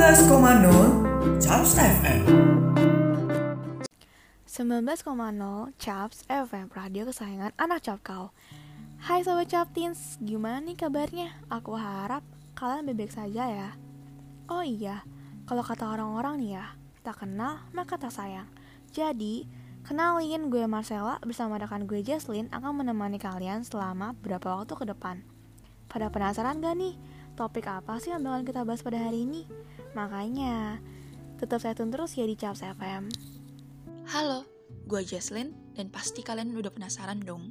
19,0 Chaps FM 19,0 Chaps FM Radio kesayangan anak cap kau Hai Sobat Captins, gimana nih kabarnya? Aku harap kalian baik saja ya. Oh iya, kalau kata orang-orang nih ya Tak kenal maka tak sayang. Jadi, kenalin gue Marcella bersama rekan gue Jesslyn akan menemani kalian selama beberapa waktu ke depan. Pada penasaran gak nih? Topik apa sih yang bakal kita bahas pada hari ini? Makanya, tetap saya tune terus ya di Chaps FM. Halo, gue Jesslyn dan pasti kalian udah penasaran dong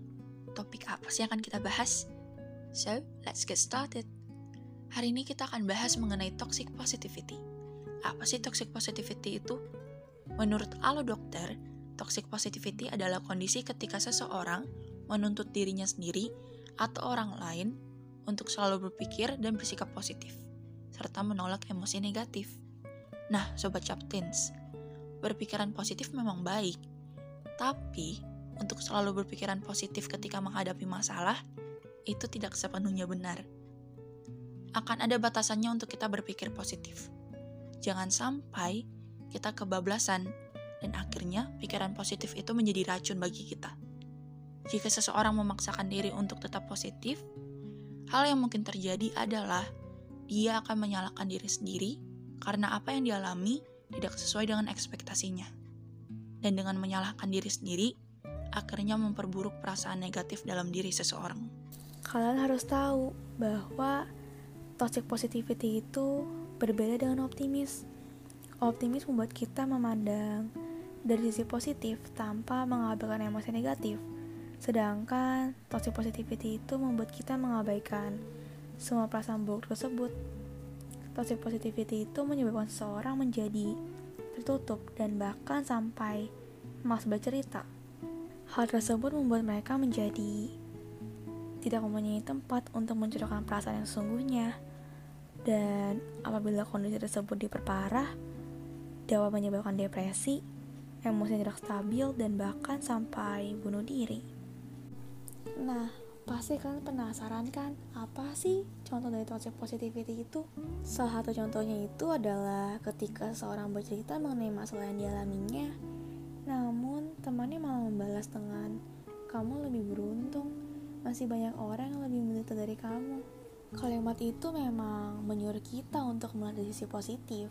topik apa sih yang akan kita bahas? So, let's get started. Hari ini kita akan bahas mengenai toxic positivity. Apa sih toxic positivity itu? Menurut alo dokter, toxic positivity adalah kondisi ketika seseorang menuntut dirinya sendiri atau orang lain untuk selalu berpikir dan bersikap positif serta menolak emosi negatif. Nah, Sobat Captains, berpikiran positif memang baik, tapi untuk selalu berpikiran positif ketika menghadapi masalah, itu tidak sepenuhnya benar. Akan ada batasannya untuk kita berpikir positif. Jangan sampai kita kebablasan dan akhirnya pikiran positif itu menjadi racun bagi kita. Jika seseorang memaksakan diri untuk tetap positif, hal yang mungkin terjadi adalah dia akan menyalahkan diri sendiri karena apa yang dialami tidak sesuai dengan ekspektasinya. Dan dengan menyalahkan diri sendiri, akhirnya memperburuk perasaan negatif dalam diri seseorang. Kalian harus tahu bahwa toxic positivity itu berbeda dengan optimis. Optimis membuat kita memandang dari sisi positif tanpa mengabaikan emosi negatif. Sedangkan toxic positivity itu membuat kita mengabaikan semua perasaan buruk tersebut. Toxic positivity itu menyebabkan seseorang menjadi tertutup dan bahkan sampai malas bercerita. Hal tersebut membuat mereka menjadi tidak mempunyai tempat untuk mencurahkan perasaan yang sesungguhnya. Dan apabila kondisi tersebut diperparah, dapat menyebabkan depresi, emosi yang tidak stabil, dan bahkan sampai bunuh diri. Nah, Pasti kalian penasaran kan, apa sih contoh dari toxic positivity itu? Salah satu contohnya itu adalah ketika seorang bercerita mengenai masalah yang dialaminya, namun temannya malah membalas dengan, kamu lebih beruntung, masih banyak orang yang lebih menderita dari kamu. Kalimat itu memang menyuruh kita untuk melihat dari sisi positif.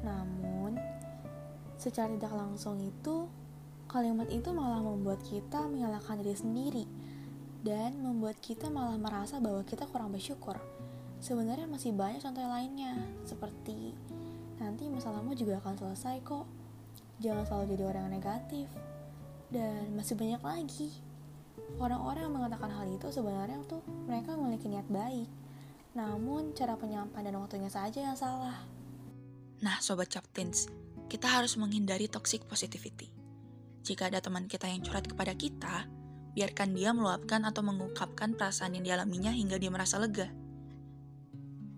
Namun, secara tidak langsung itu, kalimat itu malah membuat kita menyalahkan diri sendiri dan membuat kita malah merasa bahwa kita kurang bersyukur. Sebenarnya masih banyak contoh lainnya, seperti nanti masalahmu juga akan selesai kok. Jangan selalu jadi orang yang negatif. Dan masih banyak lagi. Orang-orang yang mengatakan hal itu sebenarnya tuh mereka memiliki niat baik. Namun cara penyampaian dan waktunya saja yang salah. Nah, Sobat Captains, kita harus menghindari toxic positivity. Jika ada teman kita yang curhat kepada kita, biarkan dia meluapkan atau mengungkapkan perasaan yang dialaminya hingga dia merasa lega.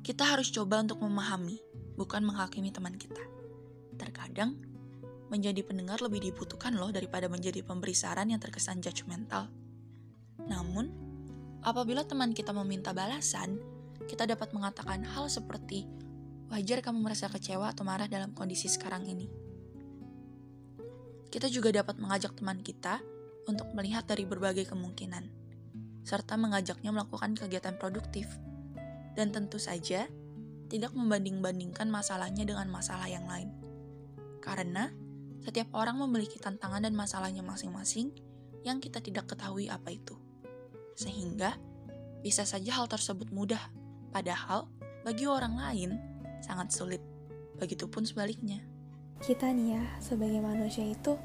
Kita harus coba untuk memahami, bukan menghakimi teman kita. Terkadang, menjadi pendengar lebih dibutuhkan loh daripada menjadi pemberi saran yang terkesan judgmental. Namun, apabila teman kita meminta balasan, kita dapat mengatakan hal seperti, wajar kamu merasa kecewa atau marah dalam kondisi sekarang ini. Kita juga dapat mengajak teman kita untuk melihat dari berbagai kemungkinan, serta mengajaknya melakukan kegiatan produktif. Dan tentu saja, tidak membanding-bandingkan masalahnya dengan masalah yang lain. Karena setiap orang memiliki tantangan dan masalahnya masing-masing yang kita tidak ketahui apa itu. Sehingga bisa saja hal tersebut mudah, padahal bagi orang lain sangat sulit. Begitupun sebaliknya. Kita nih ya, sebagai manusia itu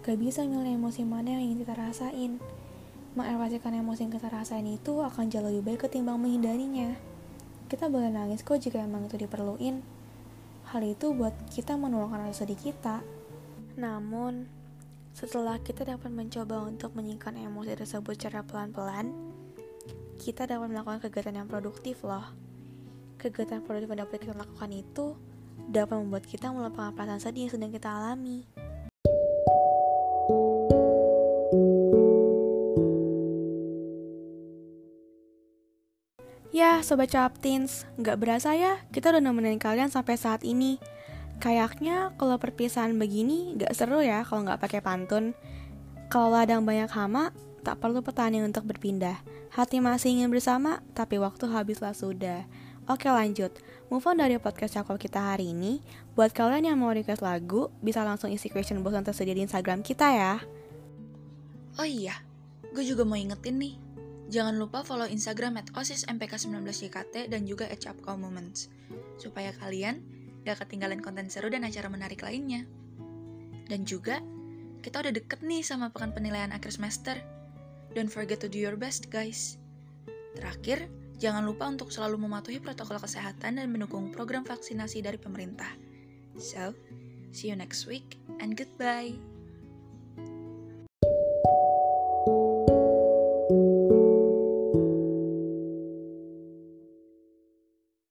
Gak bisa milih emosi mana yang ingin kita rasain. Mengekspresikan emosi yang kita rasain itu akan jauh lebih baik ketimbang menghindarinya. Kita boleh nangis kok jika emang itu diperluin. Hal itu buat kita menuangkan rasa sedih kita. Namun, setelah kita dapat mencoba untuk menyingkirkan emosi tersebut secara pelan-pelan, kita dapat melakukan kegiatan yang produktif loh. Kegiatan produktif yang dapat kita lakukan itu dapat membuat kita melupakan perasaan sedih yang sedang kita alami. Ya, Sobat Captins, nggak berasa ya kita udah nemenin kalian sampai saat ini. Kayaknya kalau perpisahan begini nggak seru ya kalau nggak pakai pantun. Kalau ladang banyak hama, tak perlu petani untuk berpindah. Hati masih ingin bersama, tapi waktu habislah sudah. Oke lanjut, move on dari podcast cakap kita hari ini. Buat kalian yang mau request lagu, bisa langsung isi question box yang tersedia di Instagram kita ya. Oh iya, gue juga mau ingetin nih. Jangan lupa follow Instagram at osismpk19ykt dan juga at Moments, supaya kalian gak ketinggalan konten seru dan acara menarik lainnya. Dan juga, kita udah deket nih sama pekan penilaian akhir semester. Don't forget to do your best, guys. Terakhir, Jangan lupa untuk selalu mematuhi protokol kesehatan dan mendukung program vaksinasi dari pemerintah. So, see you next week and goodbye.